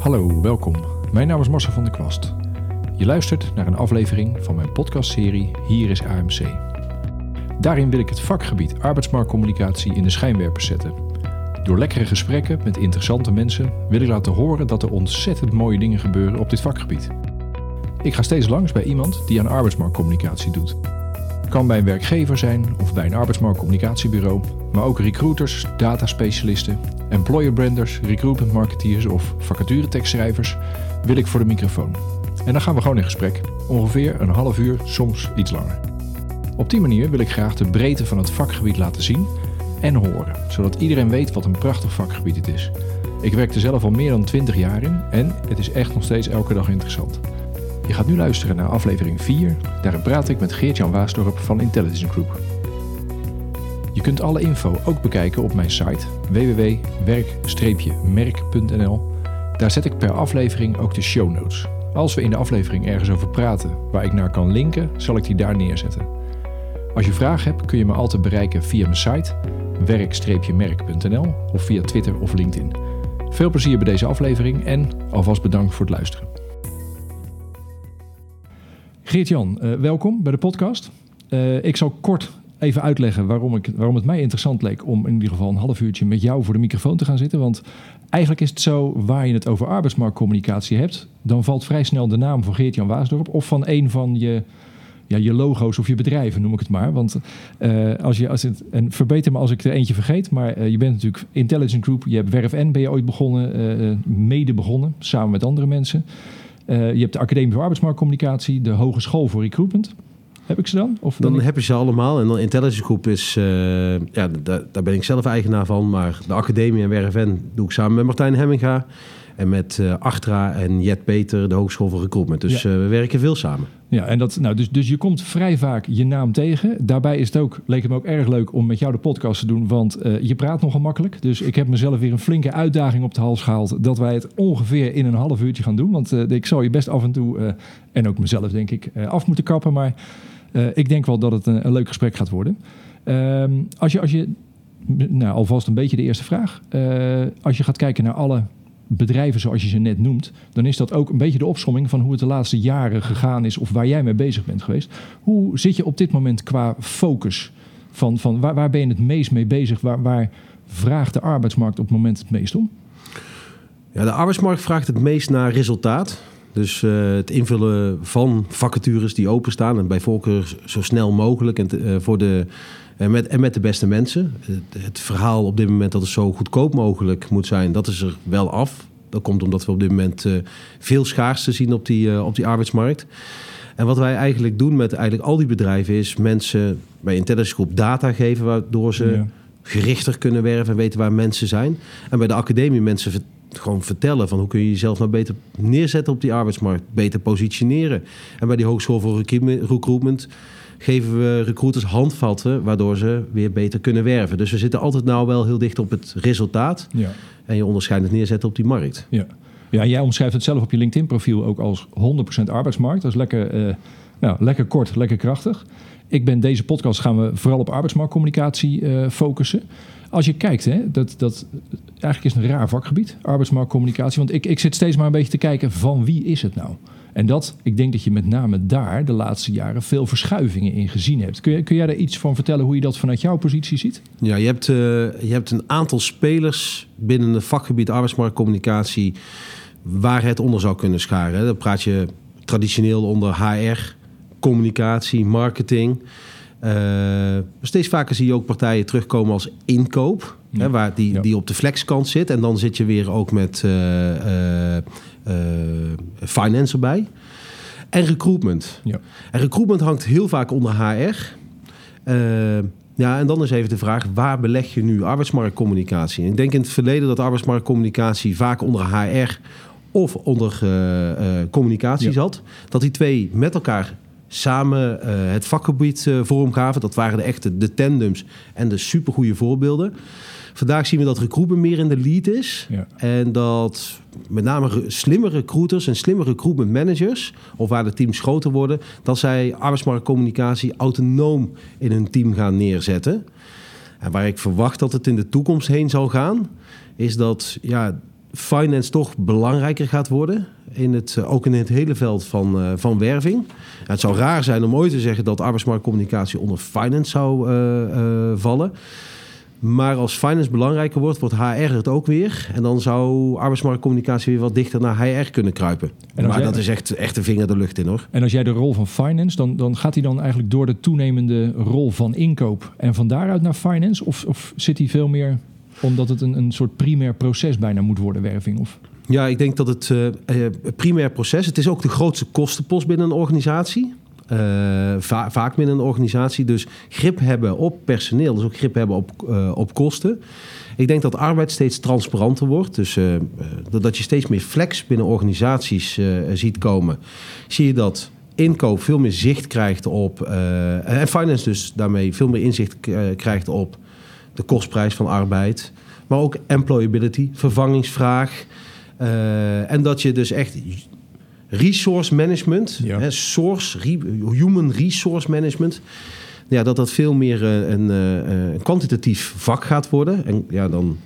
Hallo, welkom. Mijn naam is Marcel van der Kwast. Je luistert naar een aflevering van mijn podcastserie Hier is AMC. Daarin wil ik het vakgebied arbeidsmarktcommunicatie in de schijnwerpers zetten. Door lekkere gesprekken met interessante mensen wil ik laten horen dat er ontzettend mooie dingen gebeuren op dit vakgebied. Ik ga steeds langs bij iemand die aan arbeidsmarktcommunicatie doet. Kan bij een werkgever zijn of bij een arbeidsmarktcommunicatiebureau, maar ook recruiters, dataspecialisten, employer branders, recruitment marketeers of vacaturetekstschrijvers wil ik voor de microfoon. En dan gaan we gewoon in gesprek, ongeveer een half uur, soms iets langer. Op die manier wil ik graag de breedte van het vakgebied laten zien en horen, zodat iedereen weet wat een prachtig vakgebied het is. Ik werk er zelf al meer dan 20 jaar in en het is echt nog steeds elke dag interessant. Je gaat nu luisteren naar aflevering 4. Daarin praat ik met Geert-Jan Waasdorp van Intelligence Group. Je kunt alle info ook bekijken op mijn site www.werk-merk.nl. Daar zet ik per aflevering ook de show notes. Als we in de aflevering ergens over praten waar ik naar kan linken, zal ik die daar neerzetten. Als je vragen hebt, kun je me altijd bereiken via mijn site werk-merk.nl of via Twitter of LinkedIn. Veel plezier bij deze aflevering en alvast bedankt voor het luisteren. Geert-Jan, uh, welkom bij de podcast. Uh, ik zal kort even uitleggen waarom, ik, waarom het mij interessant leek om in ieder geval een half uurtje met jou voor de microfoon te gaan zitten. Want eigenlijk is het zo, waar je het over arbeidsmarktcommunicatie hebt, dan valt vrij snel de naam van Geert-Jan Waasdorp of van een van je, ja, je logo's of je bedrijven, noem ik het maar. Want uh, als je, als het, en verbeter me als ik er eentje vergeet, maar uh, je bent natuurlijk Intelligent Group, je hebt Werf N ben je ooit begonnen, uh, mede begonnen, samen met andere mensen. Je hebt de Academie voor Arbeidsmarktcommunicatie, de Hogeschool voor Recruitment. Heb ik ze dan? Of dan ik... heb je ze allemaal. En dan Intelligence Group is, uh, ja, daar, daar, ben ik zelf eigenaar van. Maar de Academie en WRFN doe ik samen met Martijn Hemminga. En met uh, Achtra en Jet Peter, de Hogeschool voor Recruitment. Dus ja. uh, we werken veel samen. Ja, en dat, nou, dus, dus je komt vrij vaak je naam tegen. Daarbij is het ook, leek het me ook erg leuk om met jou de podcast te doen. Want uh, je praat nogal makkelijk. Dus ik heb mezelf weer een flinke uitdaging op de hals gehaald. Dat wij het ongeveer in een half uurtje gaan doen. Want ik zou je best af en toe, en ook mezelf denk ik, af moeten kappen. Maar ik denk wel dat het een, leuk gesprek gaat worden. Ehm, als je, als je nou, alvast een beetje de eerste vraag. als je gaat kijken naar alle bedrijven zoals je ze net noemt, dan is dat ook een beetje de opsomming van hoe het de laatste jaren gegaan is of waar jij mee bezig bent geweest. Hoe zit je op dit moment qua focus? Van, van waar, waar ben je het meest mee bezig? Waar, waar vraagt de arbeidsmarkt op het moment het meest om? Ja, de arbeidsmarkt vraagt het meest naar resultaat. Dus uh, het invullen van vacatures die openstaan en bij voorkeur zo snel mogelijk en uh, voor de en met, en met de beste mensen. Het, het, verhaal op dit moment dat het zo goedkoop mogelijk moet zijn, dat is er wel af. Dat komt omdat we op dit moment uh, veel schaarste zien op die, op die arbeidsmarkt. En wat wij eigenlijk doen met eigenlijk al die bedrijven is mensen bij Intelligence Group data geven waardoor ze ja. gerichter kunnen werven en weten waar mensen zijn. En bij de academie mensen gewoon vertellen van hoe kun je jezelf nou beter neerzetten op die arbeidsmarkt, beter positioneren. En bij die hogeschool voor recruitment geven we recruiters handvatten waardoor ze weer beter kunnen werven. Dus we zitten altijd nou wel heel dicht op het resultaat. Ja. En je onderscheidend neerzetten op die markt. Ja. Ja, jij omschrijft het zelf op je LinkedIn-profiel ook als 100% arbeidsmarkt. Dat is lekker, uh, nou, lekker kort, lekker krachtig. Ik ben deze podcast gaan we vooral op arbeidsmarktcommunicatie uh, focussen. Als je kijkt, hè, dat, dat eigenlijk is een raar vakgebied, arbeidsmarktcommunicatie. Want ik, ik zit steeds maar een beetje te kijken van wie is het nou? En dat, ik denk dat je met name daar de laatste jaren veel verschuivingen in gezien hebt. Kun, kun jij daar iets van vertellen hoe je dat vanuit jouw positie ziet? Ja, je hebt, uh, je hebt een aantal spelers binnen het vakgebied arbeidsmarktcommunicatie waar het onder zou kunnen scharen. Dan praat je traditioneel onder HR, communicatie, marketing. Uh, steeds vaker zie je ook partijen terugkomen als inkoop. Ja. Hè, waar die, ja. die op de flexkant zit. En dan zit je weer ook met uh, uh, finance erbij. En recruitment. Ja. En recruitment hangt heel vaak onder HR. ja, en dan is even de vraag, waar beleg je nu arbeidsmarktcommunicatie? Ik denk in het verleden dat arbeidsmarktcommunicatie vaak onder HR of onder communicatie zat. Dat die twee met elkaar samen uh, het vakgebied uh, vormgaven. Dat waren de echte de tandems en de supergoeie voorbeelden. Vandaag zien we dat recruitment meer in de lead is. Ja. En dat met name slimme recruiters en slimme recruitment managers... of waar de teams groter worden... dat zij arbeidsmarktcommunicatie autonoom in hun team gaan neerzetten. En waar ik verwacht dat het in de toekomst heen zal gaan... is dat ja, finance toch belangrijker gaat worden. In het, eh, ook in het hele veld van, uh, van werving. Het zou raar zijn om ooit te zeggen dat arbeidsmarktcommunicatie onder finance zou uh, vallen. Maar als finance belangrijker wordt, wordt HR het ook weer. En dan zou arbeidsmarktcommunicatie weer wat dichter naar HR kunnen kruipen. Maar dat is echt, echt een vinger de lucht in hoor. En als jij de rol van finance, dan, dan gaat hij dan eigenlijk door de toenemende rol van inkoop en van daaruit naar finance? Of, of zit hij veel meer omdat het een, een soort primair proces bijna moet worden, werving? Of? Ja, ik denk dat het uh, primair proces, het is ook de grootste kostenpost binnen een organisatie. Uh, vaak binnen een organisatie. Dus grip hebben op personeel, dus ook grip hebben op, op kosten. Ik denk dat arbeid steeds transparanter wordt. Dus dat je steeds meer flex binnen organisaties ziet komen. Zie je dat inkoop veel meer zicht krijgt op. en finance dus daarmee veel meer inzicht krijgt op de kostprijs van arbeid. Maar ook employability, vervangingsvraag. En dat je dus echt resource management, hè, source, human resource management. Ja, dat dat veel meer uh, een, uh, kwantitatief vak gaat worden. En ja, dan,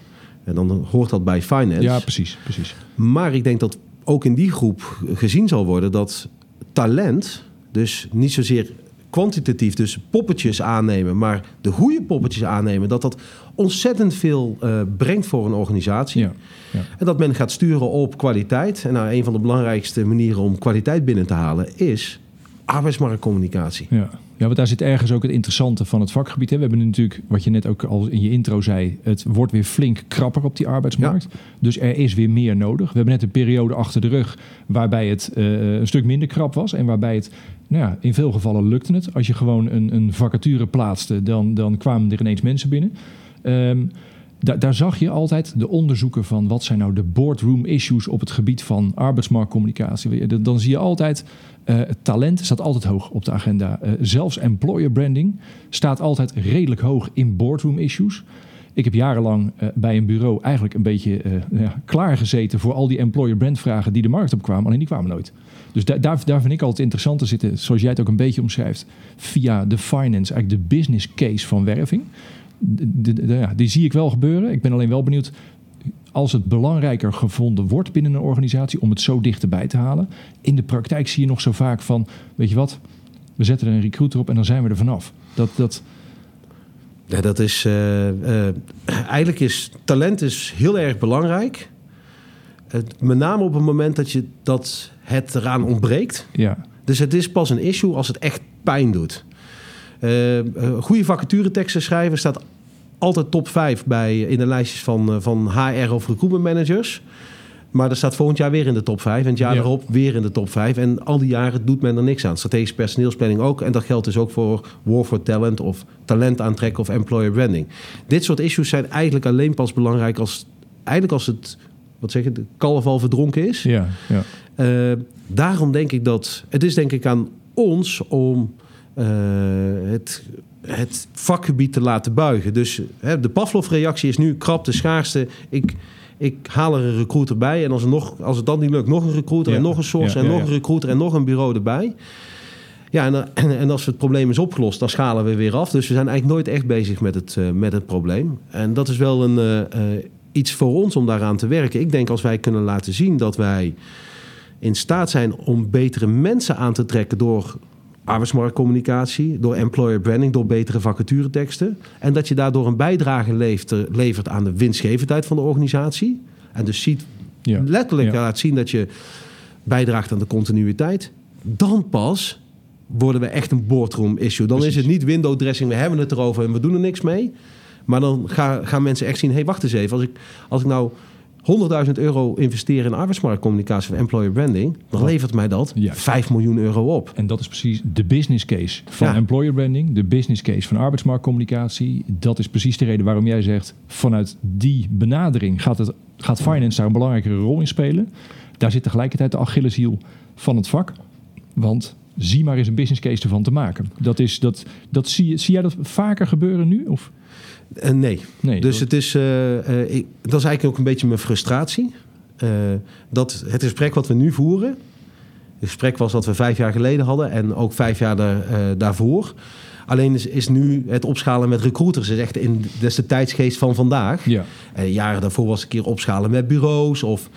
en dan hoort dat bij finance. Ja, precies, precies. Maar ik denk dat ook in die groep gezien zal worden dat talent, dus niet zozeer kwantitatief, dus poppetjes aannemen, maar de goede poppetjes aannemen, dat dat ontzettend veel uh, brengt voor een organisatie. Ja, ja. En dat men gaat sturen op kwaliteit. En nou, een van de belangrijkste manieren om kwaliteit binnen te halen is arbeidsmarktcommunicatie. Ja. Ja, want daar zit ergens ook het interessante van het vakgebied. Hè. We hebben natuurlijk, wat je net ook al in je intro zei, het wordt weer flink krapper op die arbeidsmarkt. Dus er is weer meer nodig. We hebben net een periode achter de rug waarbij het uh, een stuk minder krap was en waarbij het nou ja, in veel gevallen lukte het. Als je gewoon een, een vacature plaatste, dan, dan kwamen er ineens mensen binnen. Um, daar zag je altijd de onderzoeken van wat zijn nou de boardroom issues op het gebied van arbeidsmarktcommunicatie. Dan zie je altijd, uh, talent staat altijd hoog op de agenda. Uh, zelfs employer branding staat altijd redelijk hoog in boardroom issues. Ik heb jarenlang uh, bij een bureau eigenlijk een beetje ja, klaargezeten voor al die employer brand vragen die de markt op kwamen, alleen die kwamen nooit. Dus daar, daar vind ik altijd interessant te zitten, zoals jij het ook een beetje omschrijft, via de finance, eigenlijk de business case van werving ja, die zie ik wel gebeuren. Ik ben alleen wel benieuwd als het belangrijker gevonden wordt binnen een organisatie om het zo dichterbij te halen. In de praktijk zie je nog zo vaak van, weet je wat, we zetten er een recruiter op en dan zijn we er vanaf. Dat, dat... Ja, dat is, uh, uh, eigenlijk is talent is heel erg belangrijk. Met name op het moment dat, je, dat het eraan ontbreekt. Ja. Dus het is pas een issue als het echt pijn doet. Uh, goede vacatureteksten schrijven staat altijd top 5 bij, in de lijstjes van, uh, van HR of recruitment managers. Maar er staat volgend jaar weer in de top 5 en het jaar erop weer in de top 5. En al die jaren doet men er niks aan. Strategische personeelsplanning ook. En dat geldt dus ook voor War for Talent of talent aantrekken of employer branding. Dit soort issues zijn eigenlijk alleen pas belangrijk als, eigenlijk als het, wat zeg je, de kalf al verdronken is. Ja, ja. Uh, daarom denk ik dat, het is denk ik aan ons om uh, het, het vakgebied te laten buigen. Dus hè, de Pavlov-reactie is nu krap de schaarste. Ik, ik haal er een recruiter bij. En als, er nog, als het dan niet lukt, nog een recruiter en nog een source en nog een recruiter en nog een bureau erbij. Ja, en, en, en, als het probleem is opgelost, dan schalen we weer af. Dus we zijn eigenlijk nooit echt bezig met het, uh, met het probleem. En dat is wel een, uh, iets voor ons om daaraan te werken. Ik denk als wij kunnen laten zien dat wij in staat zijn om betere mensen aan te trekken door arbeidsmarktcommunicatie, door employer branding, door betere vacatureteksten. En dat je daardoor een bijdrage levert, levert aan de winstgevendheid van de organisatie. En dus ziet, ja. letterlijk ja. laat zien dat je bijdraagt aan de continuïteit. Dan pas worden we echt een boardroom issue. Dan Precies. is het niet window dressing, we hebben het erover en we doen er niks mee. Maar dan gaan, gaan mensen echt zien, hé, hey, wacht eens even. Als ik, als ik nou 100.000 euro investeren in arbeidsmarktcommunicatie of employer branding, dan levert mij dat ja. 5 miljoen euro op. En dat is precies de business case van ja. employer branding, de business case van arbeidsmarktcommunicatie. Dat is precies de reden waarom jij zegt, vanuit die benadering gaat, het, gaat finance daar een belangrijkere rol in spelen. Daar zit tegelijkertijd de Achilleshiel van het vak. Want zie maar eens een business case ervan te maken. Dat is, dat, dat zie, zie jij dat vaker gebeuren nu? Of? Uh, nee. nee. Dus het is, uh, uh, ik, dat is eigenlijk ook een beetje mijn frustratie. dat het gesprek wat we nu voeren, het gesprek was dat we vijf jaar geleden hadden en ook vijf jaar daar, daarvoor. Alleen is, is nu het opschalen met recruiters is echt in dat is de tijdsgeest van vandaag. Ja. En jaren daarvoor was een keer opschalen met bureaus of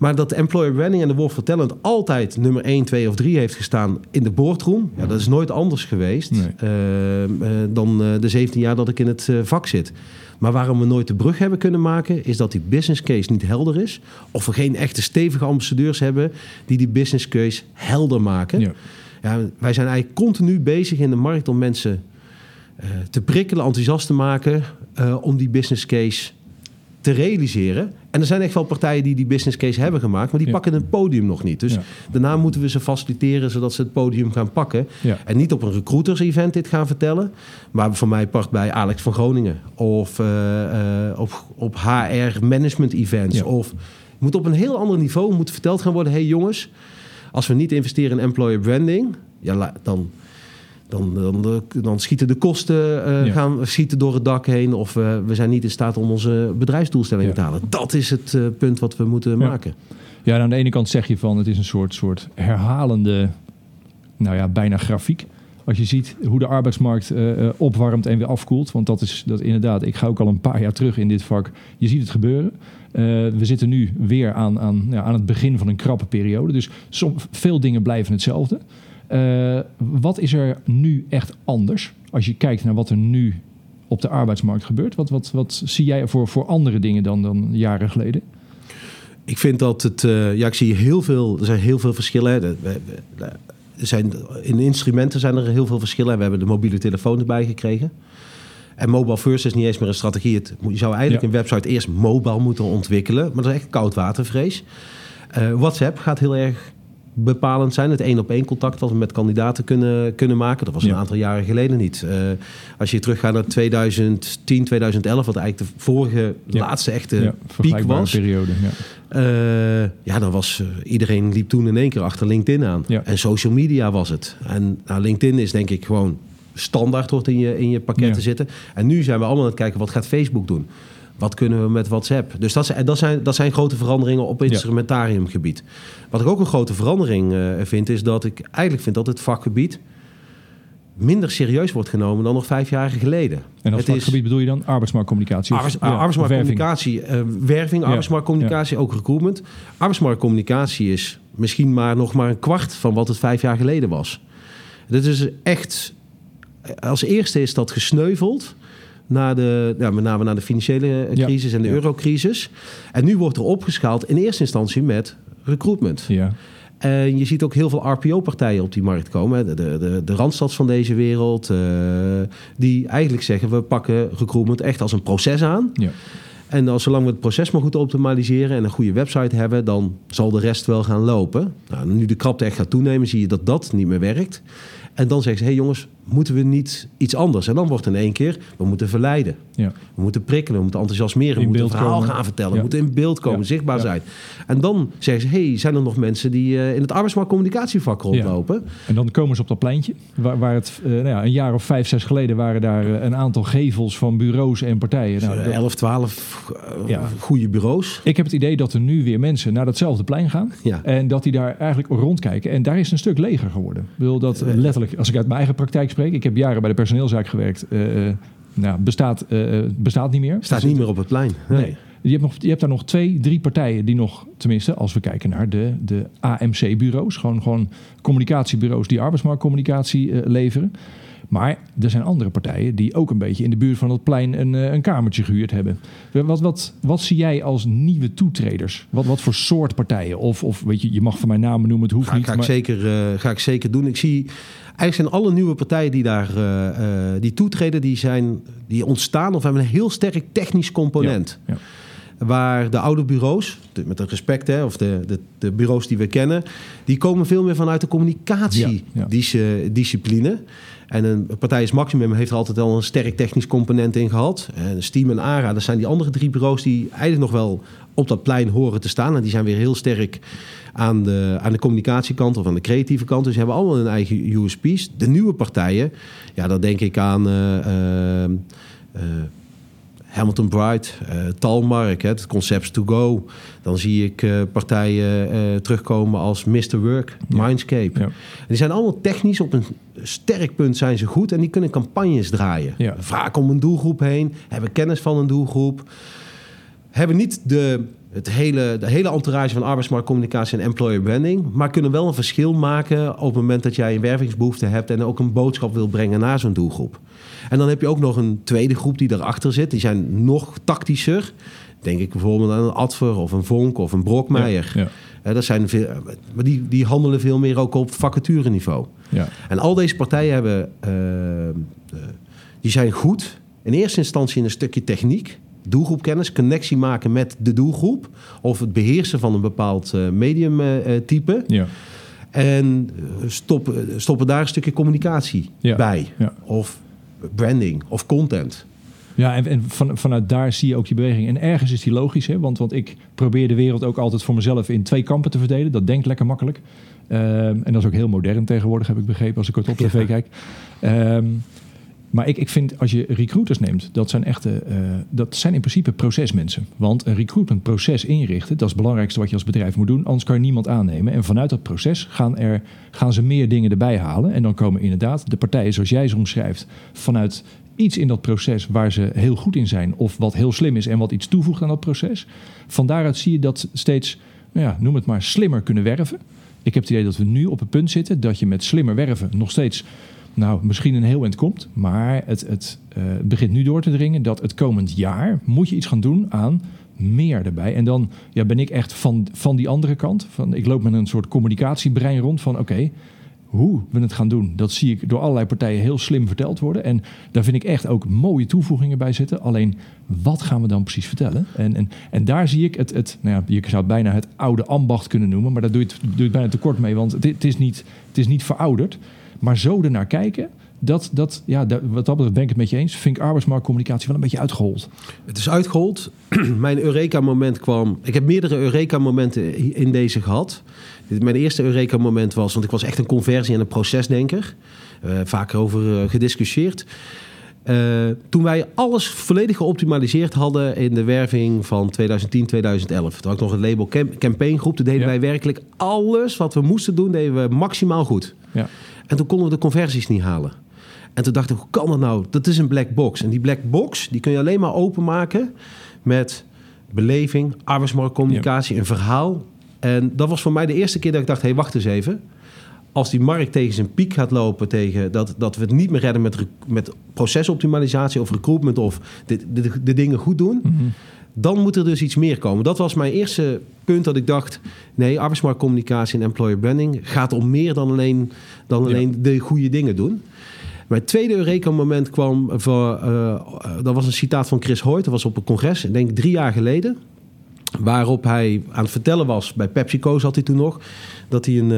maar dat employer branding en de Wolf Talent altijd nummer 1, 2 of 3 heeft gestaan in de boardroom. Ja, dat is nooit anders geweest Nee. eh, eh, dan eh, de 17 jaar dat ik in het vak zit. Maar waarom we nooit de brug hebben kunnen maken, is dat die business case niet helder is. Of we geen echte stevige ambassadeurs hebben die die business case helder maken. Ja. Ja, wij zijn eigenlijk continu bezig in de markt om mensen te prikkelen, enthousiast te maken om die business case te realiseren. En er zijn echt wel partijen die die business case hebben gemaakt, maar die Ja. pakken het podium nog niet. Dus Ja. daarna moeten we ze faciliteren zodat ze het podium gaan pakken. Ja. En niet op een recruiters event dit gaan vertellen, maar voor mij past bij Alex van Groningen of eh, eh, op, op HR management events. Ja. Of moet op een heel ander niveau moet verteld gaan worden: hey jongens, als we niet investeren in employer branding, ja, dan, dan, dan, dan schieten de kosten Ja. gaan schieten door het dak heen. Of eh, we zijn niet in staat om onze bedrijfsdoelstellingen Ja. te halen. Dat is het eh, punt wat we moeten Ja. maken. Ja, en aan de ene kant zeg je van het is een soort, soort herhalende, nou ja, bijna grafiek. Als je ziet hoe de arbeidsmarkt opwarmt en weer afkoelt. Want dat is dat inderdaad, ik ga ook al een paar jaar terug in dit vak. Je ziet het gebeuren. We zitten nu weer aan, aan, ja, aan het begin van een krappe periode. Dus som, veel dingen blijven hetzelfde. Eh, wat is er nu echt anders? Als je kijkt naar wat er nu op de arbeidsmarkt gebeurt. Wat, wat, wat zie jij voor, voor andere dingen dan, dan jaren geleden? Ik vind dat het. eh, ja, ik zie heel veel. Er zijn heel veel verschillen. Er zijn, in de instrumenten zijn er heel veel verschillen. We hebben de mobiele telefoon erbij gekregen. En mobile first is niet eens meer een strategie. Het, je zou eigenlijk Ja. een website eerst mobile moeten ontwikkelen. Maar dat is echt koudwatervrees. Eh WhatsApp gaat heel erg bepalend zijn. Het één op één contact wat we met kandidaten kunnen, kunnen maken. Dat was Ja. een aantal jaren geleden niet. Eh, als je teruggaat naar 2010, 2011, wat eigenlijk de vorige Ja. laatste echte ja, piek was. periode. Ja. Eh, ja, dan was eh, iedereen liep toen in één keer achter LinkedIn aan. En social media was het. En nou, LinkedIn is denk ik gewoon standaard hoort in je, in je pakket Ja. te zitten. En nu zijn we allemaal aan het kijken wat gaat Facebook doen. Wat kunnen we met WhatsApp? Dus dat zijn, dat zijn, dat zijn grote veranderingen op instrumentariumgebied. Wat ik ook een grote verandering eh, vind, is dat ik eigenlijk vind dat het vakgebied minder serieus wordt genomen dan nog vijf jaar geleden. En als Het is- vakgebied bedoel je dan arbeidsmarktcommunicatie? of- Arbeids- ja, arbeidsmarktcommunicatie, eh, werving, arbeidsmarktcommunicatie, ook recruitment. Arbeidsmarktcommunicatie is misschien maar nog maar een kwart van wat het vijf jaar geleden was. Dit is echt, als eerste is dat gesneuveld. Na de, ja, met name na de financiële eh, Ja. crisis en de eurocrisis. En nu wordt er opgeschaald in eerste instantie met recruitment. Ja, En je ziet ook heel veel RPO-partijen op die markt komen. De, de, de, de Randstads van deze wereld. eh, die eigenlijk zeggen, we pakken recruitment echt als een proces aan. ja. En als zolang we het proces maar goed optimaliseren en een goede website hebben, dan zal de rest wel gaan lopen. Nou, nu de krapte echt gaat toenemen, zie je dat dat niet meer werkt. En dan zeggen ze, hé hey jongens, moeten we niet iets anders? En dan wordt in één keer, we moeten verleiden. ja. We moeten prikkelen, we moeten enthousiasmeren, we moeten een verhaal komen. gaan vertellen, Ja. we moeten in beeld komen, Ja. zichtbaar zijn. En dan zeggen ze, hey, zijn er nog mensen die eh, in het arbeidsmarktcommunicatievak rondlopen? En dan komen ze op dat pleintje, waar, waar het eh, nou ja, een jaar of vijf, zes geleden waren daar eh, een aantal gevels van bureaus en partijen. Nou, Nou, dat- 11, 12 eh, Ja. goede bureaus. ik heb het idee dat er nu weer mensen naar datzelfde plein gaan. En dat die daar eigenlijk rondkijken. En daar is een stuk leger geworden. Ik bedoel dat eh, als ik uit mijn eigen praktijk spreek. Ik heb jaren bij de personeelzaak gewerkt. eh, eh, nou, bestaat, eh, bestaat niet meer. Staat niet meer op het plein. Nee. Nee. Je hebt, nog, je hebt daar nog twee, drie partijen die nog, tenminste, als we kijken naar de, de AMC-bureaus, gewoon, gewoon communicatiebureaus die arbeidsmarktcommunicatie leveren. Maar er zijn andere partijen die ook een beetje in de buurt van het plein een, eh, een kamertje gehuurd hebben. Wat, wat, wat zie jij als nieuwe toetreders? Wat, wat voor soort partijen? Of, of weet je, je mag van mijn naam noemen, het hoeft Ga, niet. ga, ik maar- zeker, eh, ga ik zeker doen. Ik zie eigenlijk zijn alle nieuwe partijen die daar eh, die toetreden, die zijn die ontstaan of hebben een heel sterk technisch component. Ja, Waar de oude bureaus, met een respect, hè, of de, de, de bureaus die we kennen, die komen veel meer vanuit de communicatiediscipline. En een partij als Maximum heeft er altijd al een sterk technisch component in gehad. En Steam en ARA, dat zijn die andere drie bureaus die eigenlijk nog wel op dat plein horen te staan. En die zijn weer heel sterk aan de, aan de communicatiekant of aan de creatieve kant. Dus die hebben allemaal hun eigen USP's. De nieuwe partijen, ja, dan denk ik aan... eh, eh, eh, Hamilton Bright, uh, Talmark, het Concepts to Go. Dan zie ik uh, partijen uh, terugkomen als Mr. Work, ja. Mindscape. Ja. die zijn allemaal technisch op een sterk punt zijn ze goed en die kunnen campagnes draaien. Ja. Vaak om een doelgroep heen, hebben kennis van een doelgroep. Hebben niet de, het hele, de hele entourage van arbeidsmarktcommunicatie en employer branding, maar kunnen wel een verschil maken op het moment dat jij een wervingsbehoefte hebt en ook een boodschap wil brengen naar zo'n doelgroep. En dan heb je ook nog een tweede groep die erachter zit. Die zijn nog tactischer. Denk ik bijvoorbeeld aan een Adver of een Vonk of een Brokmeijer. Ja, ja. dat zijn veel, maar die, die handelen veel meer ook op vacatureniveau. Ja. En al deze partijen hebben, uh, die zijn goed in eerste instantie in een stukje techniek. Doelgroepkennis, connectie maken met de doelgroep. Of het beheersen van een bepaald uh, mediumtype. ja. En stoppen, stoppen daar een stukje communicatie bij. Of branding of content. Ja, en, en van, vanuit daar zie je ook je beweging. En ergens is die logisch, hè? Want, want ik probeer de wereld ook altijd voor mezelf in twee kampen te verdelen. Dat denkt lekker makkelijk. Um, en dat is ook heel modern tegenwoordig, heb ik begrepen, als ik kort op tv ja. kijk. Um, maar ik, ik vind als je recruiters neemt, dat zijn echte, uh, dat zijn in principe procesmensen. Want een recruitmentproces inrichten, dat is het belangrijkste wat je als bedrijf moet doen. Anders kan je niemand aannemen. En vanuit dat proces gaan, er, gaan ze meer dingen erbij halen. En dan komen inderdaad de partijen zoals jij ze omschrijft, vanuit iets in dat proces waar ze heel goed in zijn. Of wat heel slim is en wat iets toevoegt aan dat proces. Van daaruit zie je dat steeds, nou ja, noem het maar, slimmer kunnen werven. Ik heb het idee dat we nu op het punt zitten dat je met slimmer werven nog steeds nou, misschien een heel eind komt. Maar het, het uh, begint nu door te dringen dat het komend jaar moet je iets gaan doen aan meer erbij. En dan ja, ben ik echt van, van die andere kant. Van, ik loop met een soort communicatiebrein rond van oké, hoe we het gaan doen, dat zie ik door allerlei partijen heel slim verteld worden. En daar vind ik echt ook mooie toevoegingen bij zitten. Alleen, wat gaan we dan precies vertellen? En, en, daar zie ik het, het nou ja, je zou het bijna het oude ambacht kunnen noemen, maar daar doe je het, doe je bijna tekort mee, want het, is niet, het is niet verouderd. Maar zo ernaar kijken, dat, dat, ja, dat, wat dat betreft ben ik het met je eens. Vind ik arbeidsmarktcommunicatie wel een beetje uitgehold. Het is uitgehold. Mijn Eureka-moment kwam... Ik heb meerdere Eureka-momenten in deze gehad. Mijn eerste Eureka-moment was... Want ik was echt een conversie- en een procesdenker. Uh, vaak over uh, gediscussieerd. Uh, toen wij alles volledig geoptimaliseerd hadden in de werving van 2010, 2011. Toen had ik nog een label cam campaigngroep. Toen deden wij werkelijk alles wat we moesten doen, deden we maximaal goed. Ja. En toen konden we de conversies niet halen. En toen dacht ik, hoe kan dat nou? Dat is een black box. En die black box die kun je alleen maar openmaken met beleving, arbeidsmarktcommunicatie, een verhaal. En dat was voor mij de eerste keer dat ik dacht, hé, hey, wacht eens even. Als die markt tegen zijn piek gaat lopen, tegen dat, dat we het niet meer redden met, met procesoptimalisatie of recruitment of de, de, de dingen goed doen, mhm. dan moet er dus iets meer komen. Dat was mijn eerste punt dat ik dacht, nee, arbeidsmarktcommunicatie en employer branding gaat om meer dan alleen, dan alleen de goede dingen doen. Mijn tweede Eureka-moment kwam voor. Uh, dat was een citaat van Chris Hoyt. Dat was op een congres, ik denk drie jaar geleden. Waarop hij aan het vertellen was, bij PepsiCo zat hij toen nog, dat hij een,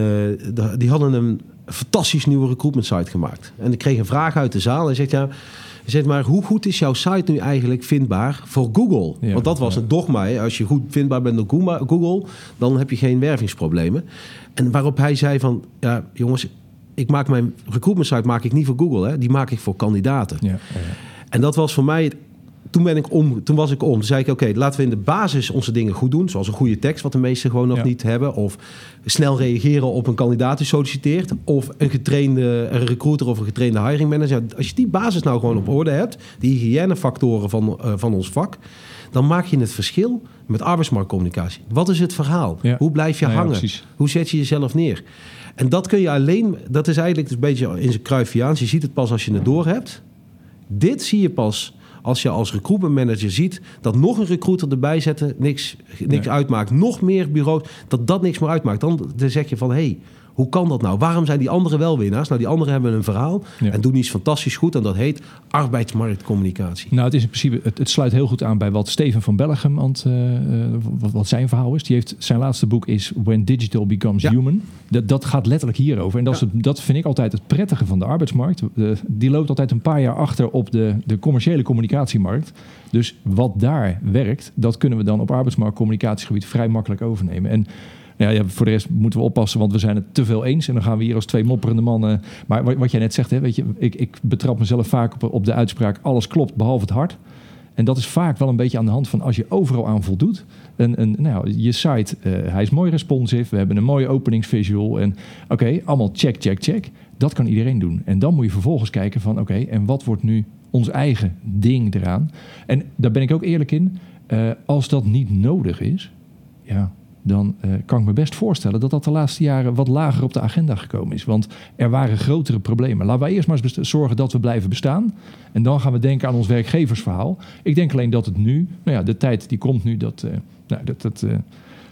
uh, die hadden een fantastisch nieuwe recruitment site gemaakt. En ik kreeg een vraag uit de zaal en zegt ja, zeg maar, hoe goed is jouw site nu eigenlijk vindbaar voor Google? Want dat was een dogma. Hè? Als je goed vindbaar bent door Google, dan heb je geen wervingsproblemen. En waarop hij zei van, ja jongens, ik maak mijn recruitment site maak ik niet voor Google, hè? die maak ik voor kandidaten. Ja, ja. En dat was voor mij toen, ben ik om, toen was ik om. Toen zei ik, oké, laten we in de basis onze dingen goed doen. Zoals een goede tekst, wat de meesten gewoon nog niet hebben. Of snel reageren op een kandidaat die solliciteert. Of een getrainde een recruiter of een getrainde hiring manager. Als je die basis nou gewoon op orde hebt, die hygiënefactoren van, uh, van ons vak... dan maak je het verschil met arbeidsmarktcommunicatie. Wat is het verhaal? Hoe blijf je hangen? Hoe zet je jezelf neer? En dat kun je alleen, dat is eigenlijk een beetje in zijn kruifiaans. Je ziet het pas als je het door hebt. Dit zie je pas als je als recruitment manager ziet dat nog een recruiter erbij zetten niks, niks uitmaakt. Nog meer bureaus, dat dat niks meer uitmaakt. Dan, dan zeg je van hé, hey, hoe kan dat nou? Waarom zijn die anderen wel winnaars? Nou, die anderen hebben een verhaal en doen iets fantastisch goed. En dat heet arbeidsmarktcommunicatie. Nou, het is in principe, het, het sluit heel goed aan bij wat Steven van Bellegem, want, uh, wat, wat, zijn verhaal is. Die heeft, zijn laatste boek is When Digital Becomes Human. Dat, dat gaat letterlijk hierover. En dat, ja. is dat vind ik altijd het prettige van de arbeidsmarkt. De, die loopt altijd een paar jaar achter op de, de commerciële communicatiemarkt. Dus wat daar werkt, dat kunnen we dan op arbeidsmarktcommunicatiegebied vrij makkelijk overnemen. En ja, ja, voor de rest moeten we oppassen, want we zijn het te veel eens. En dan gaan we hier als twee mopperende mannen. Maar wat, wat jij net zegt, hè, weet je, ik, ik betrap mezelf vaak op, op de uitspraak: alles klopt behalve het hart. En dat is vaak wel een beetje aan de hand van als je overal aan voldoet. Een, een, nou, je site, eh, hij is mooi responsive. We hebben een mooie openingsvisual. En oké, allemaal check, check, check. Dat kan iedereen doen. En dan moet je vervolgens kijken van oké, en wat wordt nu ons eigen ding eraan? En daar ben ik ook eerlijk in. Uh, als dat niet nodig is, ja, dan uh, kan ik me best voorstellen dat dat de laatste jaren wat lager op de agenda gekomen is. Want er waren grotere problemen. Laten we eerst maar eens zorgen dat we blijven bestaan. En dan gaan we denken aan ons werkgeversverhaal. Ik denk alleen dat het nu, nou ja, de tijd die komt nu, dat. Uh, nou, dat, dat uh...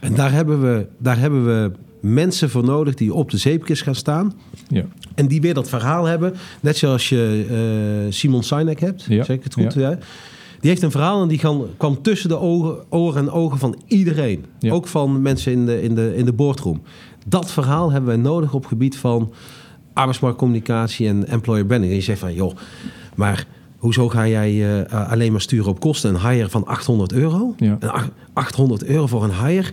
En daar hebben, we, daar hebben we mensen voor nodig die op de zeepkist gaan staan. Ja. En die weer dat verhaal hebben. Net zoals je Simon Sinek hebt. Ja. Zeg ik het goed? Ja. Die heeft een verhaal en die kwam tussen de ogen, oren en ogen van iedereen. Ook van mensen in de, in, de, in de boardroom. Dat verhaal hebben wij nodig op gebied van arbeidsmarktcommunicatie en employer branding. En je zegt van, joh, maar hoezo ga jij uh, alleen maar sturen op kosten? Een hire van 800 euro? Ja. 800 euro voor een hire?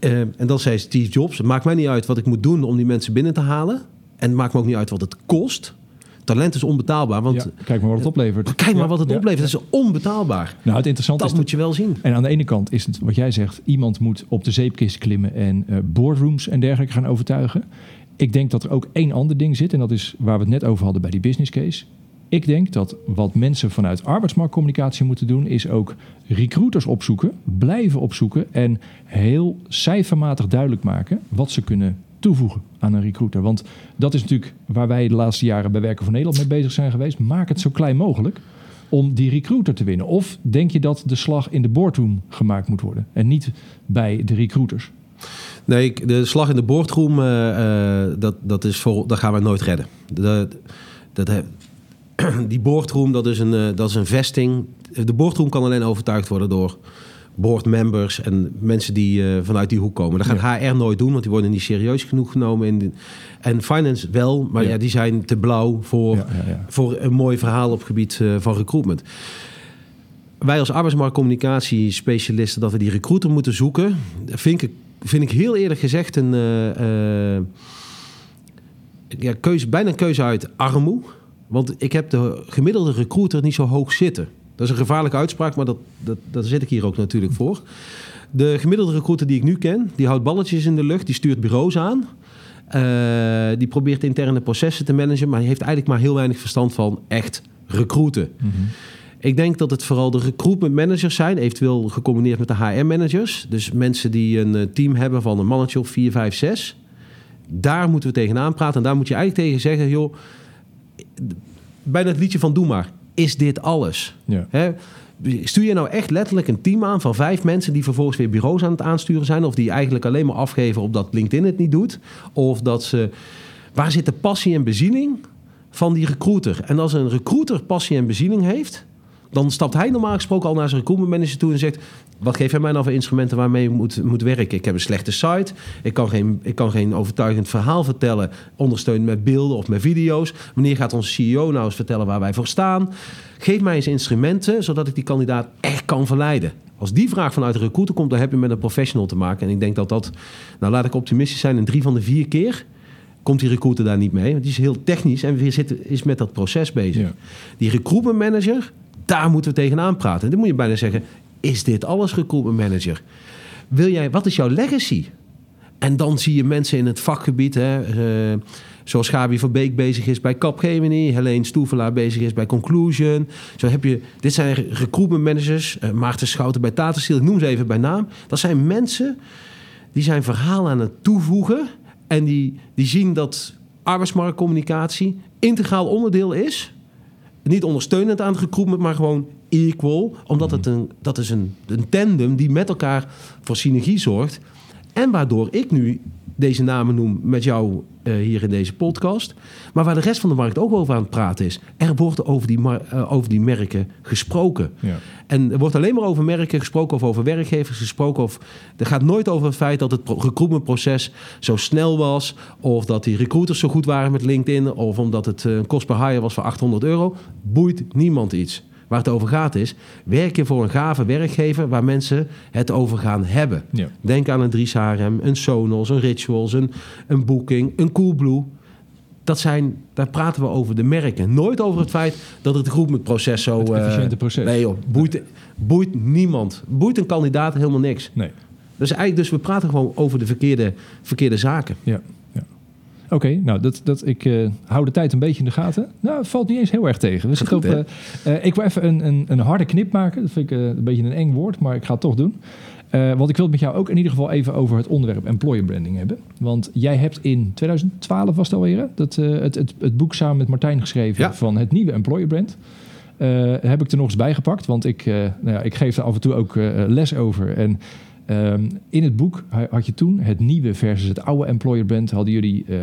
Uh, en dan zei Steve Jobs, het maakt mij niet uit wat ik moet doen om die mensen binnen te halen. En het maakt me ook niet uit wat het kost talent is onbetaalbaar. Want, kijk maar wat het oplevert. Kijk maar wat het oplevert. Het is onbetaalbaar. Nou, het interessante dat is moet je wel zien. En aan de ene kant is het wat jij zegt: iemand moet op de zeepkist klimmen en uh, boardrooms en dergelijke gaan overtuigen. Ik denk dat er ook één ander ding zit, en dat is waar we het net over hadden bij die business case. Ik denk dat wat mensen vanuit arbeidsmarktcommunicatie moeten doen, is ook recruiters opzoeken, blijven opzoeken en heel cijfermatig duidelijk maken wat ze kunnen toevoegen aan een recruiter. Want dat is natuurlijk waar wij de laatste jaren bij Werken voor Nederland mee bezig zijn geweest. Maak het zo klein mogelijk om die recruiter te winnen. Of denk je dat de slag in de boardroom gemaakt moet worden en niet bij de recruiters? Nee, de slag in de boardroom, uh, dat, dat, is voor, dat gaan we nooit redden. De, dat, die boardroom, dat is, een, uh, dat is een vesting. De boardroom kan alleen overtuigd worden door boardmembers en mensen die uh, vanuit die hoek komen. Dat gaat HR nooit doen, want die worden niet serieus genoeg genomen. In de, en finance wel, maar ja. die zijn te blauw voor, ja, voor een mooi verhaal op gebied uh, van recruitment. Wij als arbeidsmarktcommunicatie-specialisten dat we die recruiter moeten zoeken, vind ik, vind ik heel eerlijk gezegd een uh, ja, keuze, bijna een keuze uit armoe. Want ik heb de gemiddelde recruiter niet zo hoog zitten. Dat is een gevaarlijke uitspraak, maar dat, dat, daar zit ik hier ook natuurlijk voor. De gemiddelde recruiter die ik nu ken, die houdt balletjes in de lucht, die stuurt bureaus aan. Uh, die probeert interne processen te managen, maar hij heeft eigenlijk maar heel weinig verstand van echt recruiten. Mm -hmm. Ik denk dat het vooral de recruitment managers zijn, eventueel gecombineerd met de HR-managers. Dus mensen die een eh, team hebben van een mannetje of 4, 5, 6. Daar moeten we tegenaan praten. En daar moet je eigenlijk tegen zeggen, joh, bijna het liedje van Doe maar is dit alles? Ja. Hè? Stuur je nou echt letterlijk een team aan van vijf mensen die vervolgens weer bureaus aan het aansturen zijn? Of die eigenlijk alleen maar afgeven op dat LinkedIn het niet doet? Of dat ze. Waar zit de passie en bezieling van die recruiter? En als een recruiter passie en bezieling heeft, dan stapt hij normaal gesproken al naar zijn recruitment manager toe en zegt: Wat geeft hij mij nou voor instrumenten waarmee ik moet, moet werken? Ik heb een slechte site, ik kan, geen, ik kan geen overtuigend verhaal vertellen, ondersteund met beelden of met video's. Wanneer gaat onze CEO nou eens vertellen waar wij voor staan? Geef mij eens instrumenten zodat ik die kandidaat echt kan verleiden. Als die vraag vanuit de recruiter komt, dan heb je met een professional te maken. En ik denk dat dat, nou laat ik optimistisch zijn, in drie van de vier keer komt die recruiter daar niet mee. Want die is heel technisch en weer zit, is met dat proces bezig. Ja. Die recruitment manager, daar moeten we tegenaan praten. En dan moet je bijna zeggen, is dit alles recruitment manager? Wil jij, wat is jouw legacy? En dan zie je mensen in het vakgebied, hè, uh, zoals Gabi van Beek bezig is bij Capgemini, Helene Stoevelaar bezig is bij Conclusion. Zo heb je, dit zijn recruitment managers, uh, Maarten Schouten bij Tata Steel, ik noem ze even bij naam. Dat zijn mensen die zijn verhaal aan het toevoegen en die, die zien dat arbeidsmarktcommunicatie integraal onderdeel is niet ondersteunend aan het recruitment, maar gewoon equal. Omdat het een, dat is een, een tandem die met elkaar voor synergie zorgt. En waardoor ik nu deze namen noem met jou uh, hier in deze podcast. Maar waar de rest van de markt ook over aan het praten is. Er wordt over die, uh, over die merken gesproken. Ja. En er wordt alleen maar over merken gesproken of over werkgevers gesproken. Of, er gaat nooit over het feit dat het recruitmentproces zo snel was. Of dat die recruiters zo goed waren met LinkedIn. Of omdat het een kost per hire was voor 800 euro. Boeit niemand iets. Waar het over gaat is, werk je voor een gave werkgever waar mensen het over gaan hebben. Ja. Denk aan een 3 HRM, een Sonos, een Rituals, een, een Booking, een Coolblue. dat zijn, daar praten we over de merken. Nooit over het feit dat het goed met proces zo... Het eh, efficiënte proces. Nee joh, boeit, boeit niemand. Boeit een kandidaat helemaal niks. Nee. Dus, eigenlijk, dus we praten gewoon over de verkeerde, verkeerde zaken. Ja. Oké, nou, dat, dat, ik eh, hou de tijd een beetje in de gaten. Nou, valt niet eens heel erg tegen. Dus goed, eh, eh, ik wil even een, een, een harde knip maken. Dat vind ik een beetje een eng woord, maar ik ga het toch doen. Want ik wil het met jou ook in ieder geval even over het onderwerp employer branding hebben. Want jij hebt in 2012 was het alweer? Dat, het, het, het boek samen met Martijn geschreven Ja. van het nieuwe employer brand. Eh, heb ik er nog eens bij gepakt, want ik, nou ja, ik geef er af en toe ook les over. En ehm, in het boek ha- had je toen het nieuwe versus het oude employer brand. Hadden jullie, eh,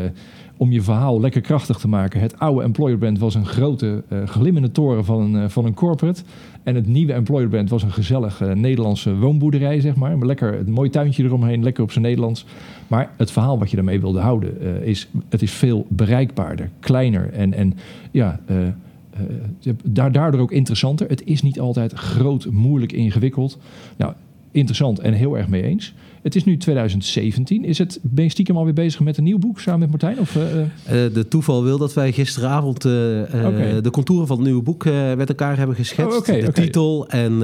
om je verhaal lekker krachtig te maken, het oude employer brand was een grote eh, glimmende toren van een, eh, van een corporate. En het nieuwe employer brand was een gezellig Nederlandse woonboerderij, zeg maar. Maar lekker een mooi tuintje eromheen, lekker op zijn Nederlands. Maar het verhaal wat je daarmee wilde houden, is het is veel bereikbaarder, kleiner en, en ja, daar- daardoor ook interessanter. Het is niet altijd groot, moeilijk, ingewikkeld. Nou, interessant en heel erg mee eens. Het is nu 2017. Is het, ben je stiekem alweer bezig met een nieuw boek samen met Martijn? Of, eh, eh, Eh, de toeval wil dat wij gisteravond de contouren van het nieuwe boek met elkaar hebben geschetst. Oh, de titel. En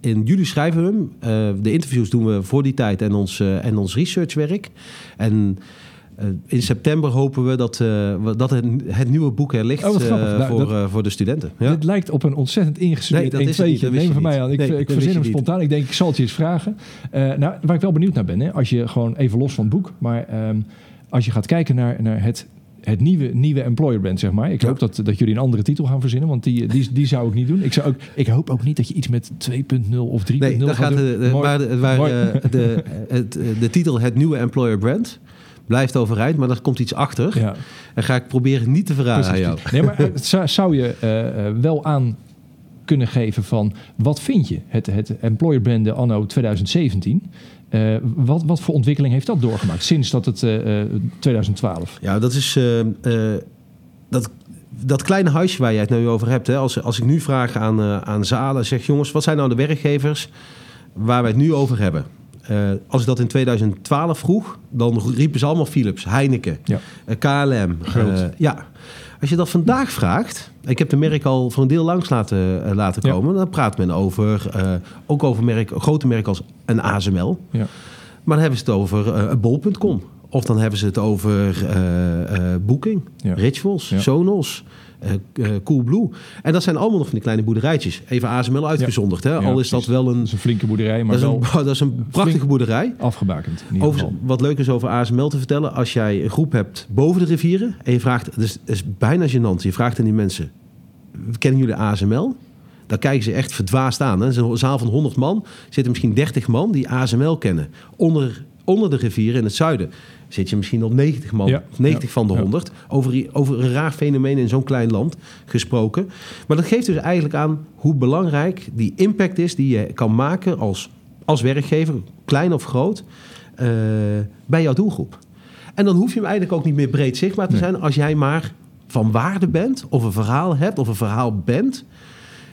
in juli schrijven we hem. De interviews doen we voor die tijd en ons, en ons researchwerk. En in september hopen we dat, eh, dat het, het nieuwe boek er ligt Oh, eh. Nou, voor, dat- eh, voor de studenten. Ja? Dit lijkt op een ontzettend ingestudeerd Nee, dat is het 1 niet, dat wist Neem van mij aan. Ik, Nee, ik verzin hem spontaan. Ik denk, ik zal het je eens vragen. Eh, nou, waar ik wel benieuwd naar ben, hè, als je gewoon even los van het boek, maar ehm, als je gaat kijken naar, naar het, het nieuwe, nieuwe employer brand, zeg maar. Ik hoop dat, dat jullie een andere titel gaan verzinnen, want die, die, die zou ik niet doen. Ik, zou ook, ik hoop ook niet dat je iets met 2.0 of 3.0 Nee, gaat gaat de, de, waar, de, eh, eh, de titel Het Nieuwe Employer Brand blijft overeind, maar er komt iets achter. Ja. En ga ik proberen niet te verraden aan jou. Nee, maar het zou, je eh, eh, wel aan kunnen geven van wat vind je het, het employer branden anno 2017? Eh, wat, wat voor ontwikkeling heeft dat doorgemaakt sinds dat het eh, eh, 2012? Ja, dat is eh, eh, dat, dat kleine huisje waar jij het nu over hebt. Hè? Als, als ik nu vraag aan, eh, aan zalen, zeg jongens, wat zijn nou de werkgevers waar wij het nu over hebben? Eh, als ik dat in 2012 vroeg, dan riepen ze allemaal Philips, Heineken, Ja. eh, KLM. Eh, ja. Als je dat vandaag vraagt, ik heb de merk al voor een deel langs laten, laten Ja. komen, dan praat men over, ook over merk, grote merken als een ASML. Ja. Maar dan hebben ze het over bol.com. Of dan hebben ze het over Booking. Rituals. Sonos, eh eh, Coolblue. En dat zijn allemaal nog van die kleine boerderijtjes. Even ASML uitgezonderd. Hè? Ja, Al is dat wel Dat een, is een flinke boerderij, maar dat is wel een, dat is een prachtige boerderij. afgebakend. Over, wat leuk is over ASML te vertellen. Als jij een groep hebt boven de rivieren. En je vraagt, het is, het is bijna gênant. Je vraagt aan die mensen, kennen jullie ASML? Dan kijken ze echt verdwaasd aan. Hè? Een zaal van 100 man. Zitten misschien 30 man die ASML kennen. Onder, onder de rivieren in het zuiden zit je misschien op 90 man. Ja, Of 90 ja, van de ja. 100. Over, over een raar fenomeen in zo'n klein land gesproken. Maar dat geeft dus eigenlijk aan hoe belangrijk die impact is... die je kan maken als, als werkgever, klein of groot... eh, bij jouw doelgroep. En dan hoef je hem eigenlijk ook niet meer breed zichtbaar te Nee. zijn... als jij maar van waarde bent, of een verhaal hebt, of een verhaal bent...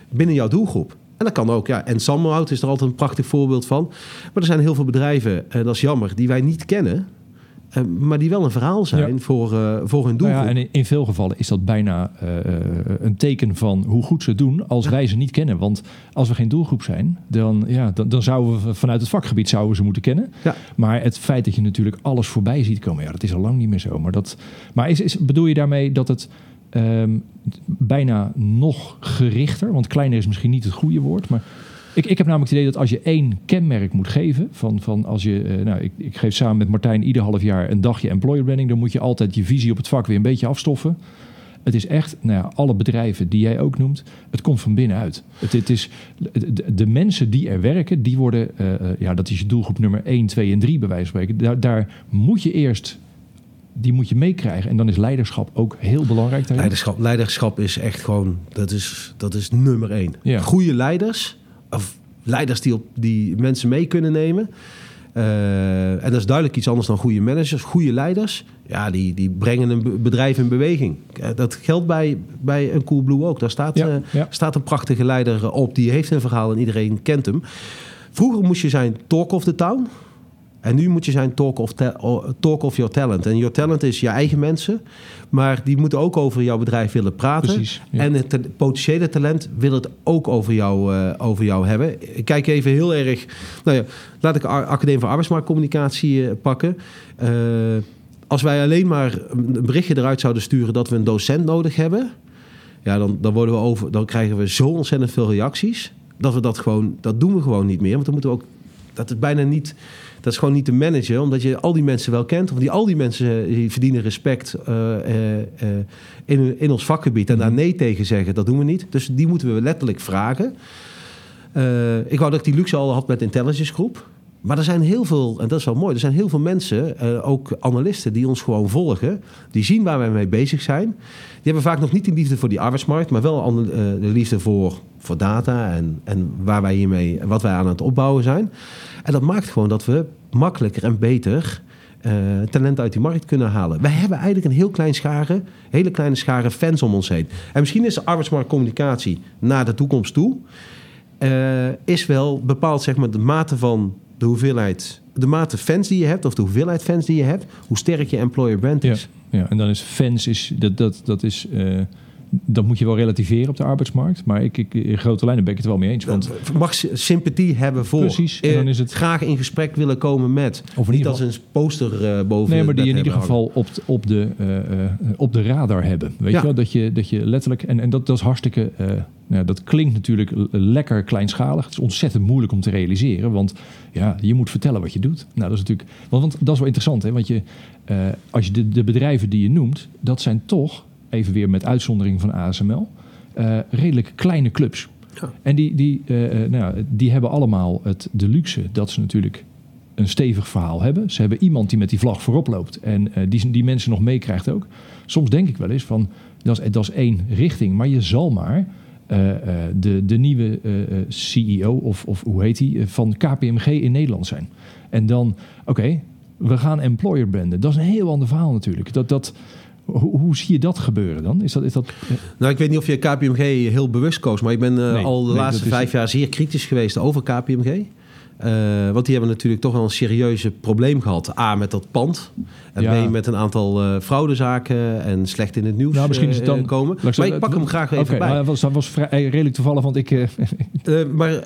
binnen jouw doelgroep. En dat kan ook, ja. En Samhout is er altijd een prachtig voorbeeld van. Maar er zijn heel veel bedrijven, en dat is jammer, die wij niet kennen... eh, maar die wel een verhaal zijn Ja. voor, eh, voor hun Nou doelgroep. ja, en in, veel gevallen is dat bijna eh, een teken van hoe goed ze doen als wij ze niet kennen. Want als we geen doelgroep zijn, dan, ja, dan, dan zouden we vanuit het vakgebied zouden we ze moeten kennen. Ja. Maar het feit dat je natuurlijk alles voorbij ziet komen, ja, dat is al lang niet meer zo. Maar, dat, maar is, is, bedoel je daarmee dat het ehm, bijna nog gerichter, want kleiner is misschien niet het goede woord, maar ik, ik heb namelijk het idee dat als je één kenmerk moet geven, van, van als je, eh, nou, ik, ik geef samen met Martijn ieder half jaar een dagje employer branding, dan moet je altijd je visie op het vak weer een beetje afstoffen. Het is echt, nou ja, alle bedrijven die jij ook noemt, het komt van binnenuit. Het, het is, de, de- mensen die er werken, die worden, eh, eh, ja, dat is je doelgroep nummer 1, 2 en 3 bij wijze van spreken. Daar, daar moet je eerst, die moet je meekrijgen. En dan is leiderschap ook heel belangrijk daarin. Leiderschap, leiderschap is echt gewoon, dat is, dat is nummer één. Ja. Goede leiders, of leiders die, op, die mensen mee kunnen nemen. Eh, en dat is duidelijk iets anders dan goede managers. Goede leiders, ja, die, die brengen een be- bedrijf in beweging. Eh, dat geldt bij, bij een Coolblue ook. Daar staat, Ja, eh, ja. staat een prachtige leider op. Die heeft een verhaal en iedereen kent hem. Vroeger moest je zijn talk of the town. En nu moet je zijn talk of, talk of your talent. En your talent is je eigen mensen. Maar die moeten ook over jouw bedrijf willen praten. Precies, ja. En het potentiële talent wil het ook over jou, eh, over jou hebben. Ik kijk even heel erg... Nou ja, laat ik Academie voor Arbeidsmarktcommunicatie eh, pakken. Eh, als wij alleen maar een berichtje eruit zouden sturen... dat we een docent nodig hebben... Ja, dan, dan, worden we over, dan krijgen we zo ontzettend veel reacties... dat we dat gewoon... Dat doen we gewoon niet meer. Want dan moeten we ook... Dat is bijna niet dat is gewoon niet te managen, omdat je al die mensen wel kent. Of die, al die mensen eh, die verdienen respect uh, uh, in, in ons vakgebied. En daar mhm. nee tegen zeggen, dat doen we niet. Dus die moeten we letterlijk vragen. ik wou dat ik die luxe al had met intelligence groep. Maar er zijn heel veel, en dat is wel mooi, er zijn heel veel mensen, ook analisten, die ons gewoon volgen. Die zien waar wij mee bezig zijn. Die hebben vaak nog niet die liefde voor die arbeidsmarkt, maar wel de liefde voor, voor data en, en waar wij hiermee, wat wij aan het opbouwen zijn. En dat maakt gewoon dat we makkelijker en beter uh, talent uit die markt kunnen halen. Wij hebben eigenlijk een heel klein schare, hele kleine schare fans om ons heen. En misschien is arbeidsmarktcommunicatie naar de toekomst toe, is wel bepaald zeg maar de mate van de hoeveelheid, de mate fans die je hebt, of de hoeveelheid fans die je hebt, hoe sterk je employer brand is. Ja, ja en dan is fans is dat dat dat is. Uh dat moet je wel relativeren op de arbeidsmarkt. Maar ik, ik, in grote lijnen ben ik het wel mee eens. Want... Mag sympathie hebben voor. Precies. En dan is het... Graag in gesprek willen komen met. Of niet als een poster uh, boven. Nee, maar die in ieder geval op, op, de, uh, op de radar hebben. Weet je wel? Dat je, dat je letterlijk. En, en dat, dat is hartstikke. Nou, dat klinkt natuurlijk lekker kleinschalig. Het is ontzettend moeilijk om te realiseren. Want ja, je moet vertellen wat je doet. Nou, dat is natuurlijk. Want, want dat is wel interessant. Hè? Want je, als je de, de bedrijven die je noemt, dat zijn toch even weer met uitzondering van ASML, uh, eh, redelijk kleine clubs. Ja. En die, die, uh, nou, die hebben allemaal het, de luxe dat ze natuurlijk een stevig verhaal hebben. Ze hebben iemand die met die vlag voorop loopt en uh, die, die mensen nog meekrijgt ook. Soms denk ik wel eens van, dat is, dat is één richting, maar je zal maar de, de nieuwe CEO of, of hoe heet die, van KPMG in Nederland zijn. En dan, oké, we gaan employer branden. Dat is een heel ander verhaal natuurlijk. Dat, dat, hoe, hoe, zie je dat gebeuren dan? Is dat, is dat, Nou, ik weet niet of je KPMG heel bewust koos, maar ik ben uh, al de laatste vijf jaar zeer kritisch geweest over KPMG. Uh, want die hebben natuurlijk toch wel een serieuze probleem gehad. A, met dat pand. En ja. B, met een aantal uh, fraudezaken en slecht in het nieuws nou, misschien is het dan, komen. Maar ik pak hem graag even okay, bij. Dat was, dat was vrij, redelijk toevallig, want ik... maar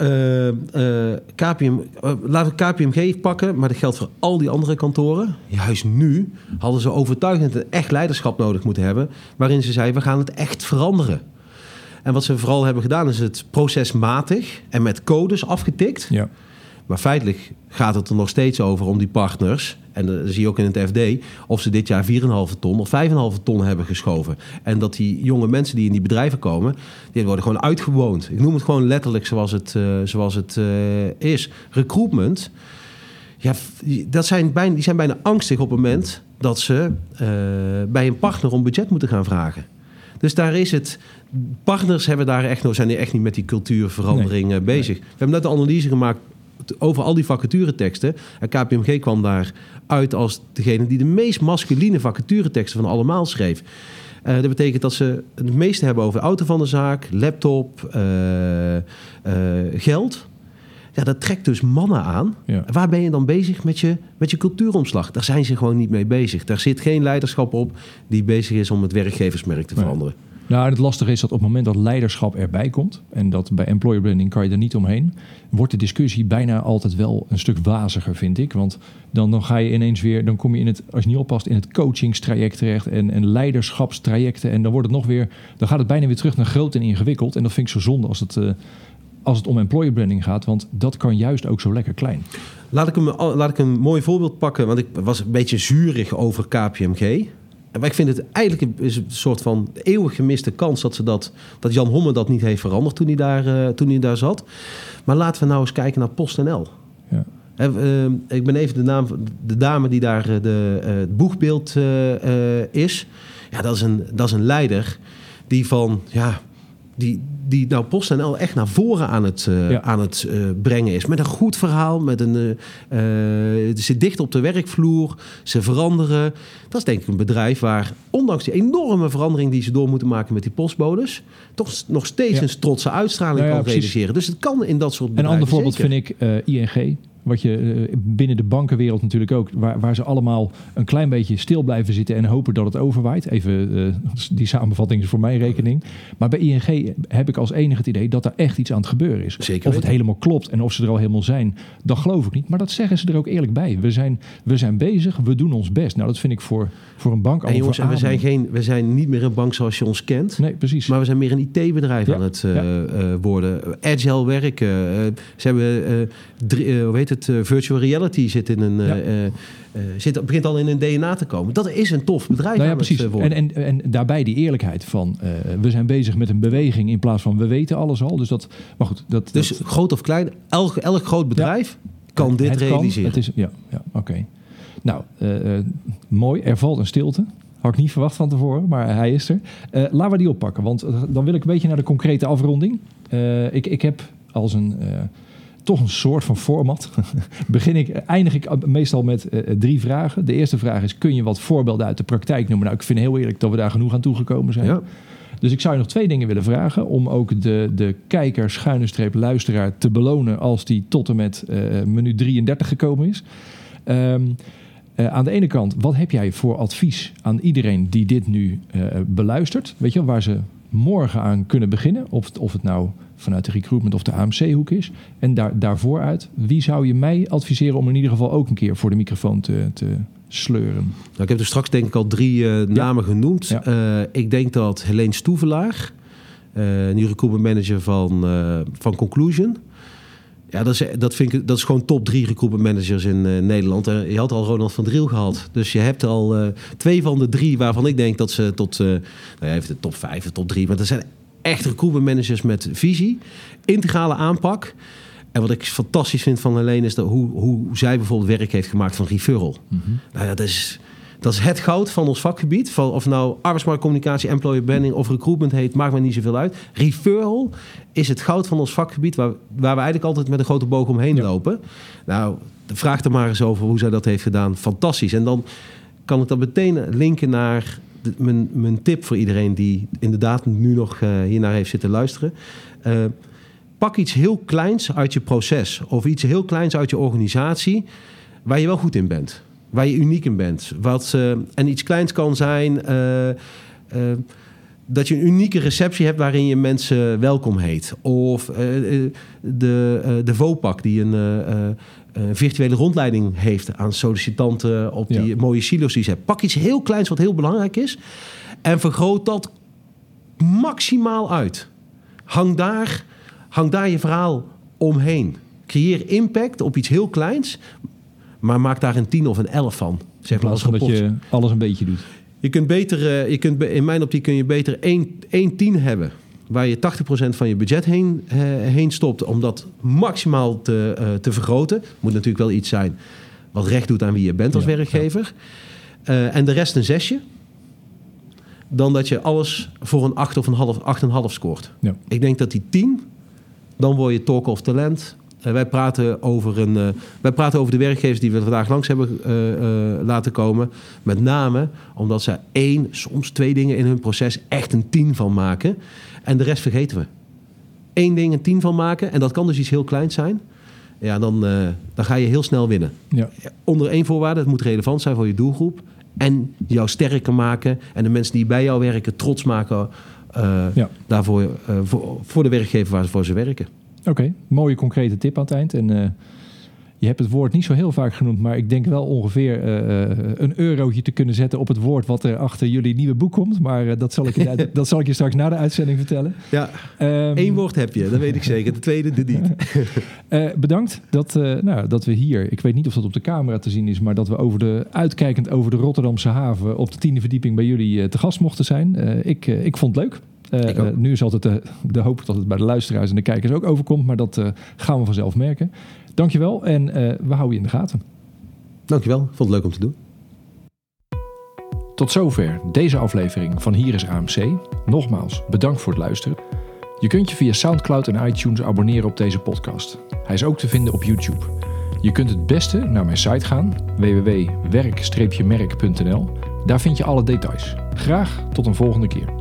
KPM, laten we KPMG pakken, maar dat geldt voor al die andere kantoren. Juist nu hadden ze overtuigend een echt leiderschap nodig moeten hebben... waarin ze zeiden, we gaan het echt veranderen. En wat ze vooral hebben gedaan is het procesmatig en met codes afgetikt... Ja. Maar feitelijk gaat het er nog steeds over om die partners. En dat zie je ook in het FD. Of ze dit jaar 4,5 ton of 5,5 ton hebben geschoven. En dat die jonge mensen die in die bedrijven komen. die worden gewoon uitgewoond. Ik noem het gewoon letterlijk zoals het, uh, zoals het uh, is. Recruitment. Ja, dat zijn bijna, die zijn bijna angstig op het moment dat ze uh, bij een partner om budget moeten gaan vragen. Dus daar is het. Partners hebben daar echt, zijn echt niet met die cultuurverandering nee. bezig. We hebben net de analyse gemaakt over al die vacatureteksten. En KPMG kwam daar uit als degene die de meest masculine vacatureteksten van allemaal schreef. Uh, dat betekent dat ze het meeste hebben over auto van de zaak, laptop, uh, uh, geld. Ja, dat trekt dus mannen aan. Ja. Waar ben je dan bezig met je, met je cultuuromslag? Daar zijn ze gewoon niet mee bezig. Daar zit geen leiderschap op die bezig is om het werkgeversmerk te veranderen. Nou, het lastige is dat op het moment dat leiderschap erbij komt, en dat bij employer branding kan je er niet omheen, wordt de discussie bijna altijd wel een stuk waziger, vind ik. Want dan, dan ga je ineens weer, dan kom je in het, als je niet oppast, in het coachingstraject terecht en, en leiderschapstrajecten. En dan wordt het nog weer, dan gaat het bijna weer terug naar groot en ingewikkeld. En dat vind ik zo zonde als het. Uh, als het om employer branding gaat, want dat kan juist ook zo lekker klein. Laat ik, hem, laat ik een mooi voorbeeld pakken, want ik was een beetje zurig over KPMG. Maar ik vind het eigenlijk is een soort van eeuwig gemiste kans dat, ze dat, dat Jan Homme dat niet heeft veranderd toen hij daar, uh, toen hij daar zat. Maar laten we nou eens kijken naar PostNL. Ja. Uh, ik ben even de naam de dame die daar eh, de, uh, het boegbeeld is. Ja, dat is, een, dat is een leider die van ja, die, die nou PostNL echt naar voren aan het, uh, aan het uh, brengen is. Met een goed verhaal, met een, uh, ze zit dicht op de werkvloer, ze veranderen. Dat is denk ik een bedrijf waar, ondanks die enorme verandering die ze door moeten maken met die postbodes, toch nog steeds ja. een trotse uitstraling nou ja, kan realiseren. Dus het kan in dat soort bedrijven Een ander voorbeeld vind ik ING. Wat je eh, binnen de bankenwereld natuurlijk ook, waar, waar ze allemaal een klein beetje stil blijven zitten en hopen dat het overwaait. Even uh, die samenvatting is voor mijn rekening. Maar bij ING heb ik als enige het idee dat er echt iets aan het gebeuren is. Zeker of het helemaal klopt en of ze er al helemaal zijn, dat geloof ik niet. Maar dat zeggen ze er ook eerlijk bij. We zijn, we zijn bezig, we doen ons best. Nou, dat vind ik voor, voor een bank en jongens, we zijn, geen, we zijn niet meer een bank zoals je ons kent. Nee, precies. Maar we zijn meer een IT-bedrijf aan het uh, ja. worden. Agile werken. ze hebben drie, hoe heet het, virtual reality zit in een, uh, uh, zit, begint al in een DNA te komen. Dat is een tof bedrijf. Nou ja, precies. En, en, en daarbij die eerlijkheid van uh, we zijn bezig met een beweging in plaats van we weten alles al. Dus dat, maar goed. Dat, dus dat, groot of klein, elk, elk groot bedrijf ja. kan dit het realiseren. Kan, het is, ja, ja oké. Okay. Nou, mooi. Er valt een stilte. Had ik niet verwacht van tevoren, maar hij is er. laten we die oppakken, want dan wil ik een beetje naar de concrete afronding. ik, ik heb als een toch een soort van format. Begin ik, eindig ik meestal met uh, drie vragen. De eerste vraag is: kun je wat voorbeelden uit de praktijk noemen? Nou, ik vind heel eerlijk dat we daar genoeg aan toegekomen zijn. Ja. Dus ik zou je nog twee dingen willen vragen. Om ook de, de kijker, schuine streep, luisteraar te belonen. als die tot en met uh, minuut 33 gekomen is. Um, uh, aan de ene kant, wat heb jij voor advies aan iedereen die dit nu beluistert? Weet je, waar ze morgen aan kunnen beginnen? Of, of het nou vanuit de recruitment of de AMC-hoek is. En daar, daarvoor uit, wie zou je mij adviseren om in ieder geval ook een keer voor de microfoon te, te sleuren? Nou, ik heb er straks denk ik al drie uh, namen ja. genoemd. Ja. Uh, ik denk dat Helene Stoevelaar, uh, nu recruitment manager van, van Conclusion... Ja, dat is, dat, vind ik, dat is gewoon top drie recruitment managers in uh, Nederland. Uh, je had al Ronald van Driel gehad. Dus je hebt al uh, twee van de drie waarvan ik denk dat ze tot... nou ja, even de top vijf, de top drie. Maar dat zijn echt recruitment managers met visie, integrale aanpak. En wat ik fantastisch vind van Helene is dat hoe, hoe zij bijvoorbeeld werk heeft gemaakt van referral. Mm -hmm. Nou ja, dat is, dat is het goud van ons vakgebied. Van of nou arbeidsmarktcommunicatie, employer branding of recruitment heet, maakt me niet zoveel uit. Referral is het goud van ons vakgebied waar, waar we eigenlijk altijd met een grote boog omheen ja. lopen. Nou, vraag er maar eens over hoe zij dat heeft gedaan. Fantastisch. En dan kan ik dat meteen linken naar de, mijn, mijn, tip voor iedereen die inderdaad nu nog uh, hiernaar heeft zitten luisteren. Uh, pak iets heel kleins uit je proces of iets heel kleins uit je organisatie waar je wel goed in bent. Waar je uniek in bent. Wat, uh, en iets kleins kan zijn dat je een unieke receptie hebt waarin je mensen welkom heet. Of de, de VOPAC die een een virtuele rondleiding heeft aan sollicitanten op die ja. mooie silo's die ze hebben. Pak iets heel kleins wat heel belangrijk is en vergroot dat maximaal uit. Hang daar, hang daar je verhaal omheen. Creëer impact op iets heel kleins, maar maak daar een tien of een elf van. Zeg maar als dat je alles een beetje doet. Je kunt beter, uh, je kunt, in mijn optiek kun je beter één, één tien hebben waar je 80% van je budget heen, uh, heen stopt om dat maximaal te, uh, te vergroten. Moet natuurlijk wel iets zijn wat recht doet aan wie je bent als ja, werkgever. Ja. Uh, en de rest een zesje. Dan dat je alles voor een 8 of een half, 8,5 scoort. Ja. Ik denk dat die 10, dan word je talk of talent. Wij, praten over een, wij praten over de werkgevers die we vandaag langs hebben laten komen. Met name omdat ze één, soms twee dingen in hun proces echt een 10 van maken. En de rest vergeten we. Eén ding een tien van maken, en dat kan dus iets heel kleins zijn. Ja, dan, dan ga je heel snel winnen. Ja. Onder één voorwaarde, het moet relevant zijn voor je doelgroep. En jou sterker maken. En de mensen die bij jou werken trots maken ja. daarvoor, voor, voor de werkgever waarvoor ze werken. Oké, okay. mooie concrete tip aan het eind. En je hebt het woord niet zo heel vaak genoemd, maar ik denk wel ongeveer uh, een eurotje te kunnen zetten op het woord wat er achter jullie nieuwe boek komt. Maar uh, dat, zal ik je, dat zal ik je straks na de uitzending vertellen. Ja, um, één woord heb je, dat weet ik zeker. De tweede de niet. uh, bedankt dat, nou, dat we hier, ik weet niet of dat op de camera te zien is, maar dat we over de, uitkijkend over de Rotterdamse haven op de tiende verdieping bij jullie te gast mochten zijn. ik, ik vond het leuk. Uh, uh, nu is altijd de, de, hoop dat het bij de luisteraars en de kijkers ook overkomt, maar dat uh, gaan we vanzelf merken. Dankjewel en we houden je in de gaten. Dankjewel, vond het leuk om te doen. Tot zover deze aflevering van Hier is AMC. Nogmaals, bedankt voor het luisteren. Je kunt je via Soundcloud en iTunes abonneren op deze podcast. Hij is ook te vinden op YouTube. Je kunt het beste naar mijn site gaan, www.werk-merk.nl. Daar vind je alle details. Graag tot een volgende keer.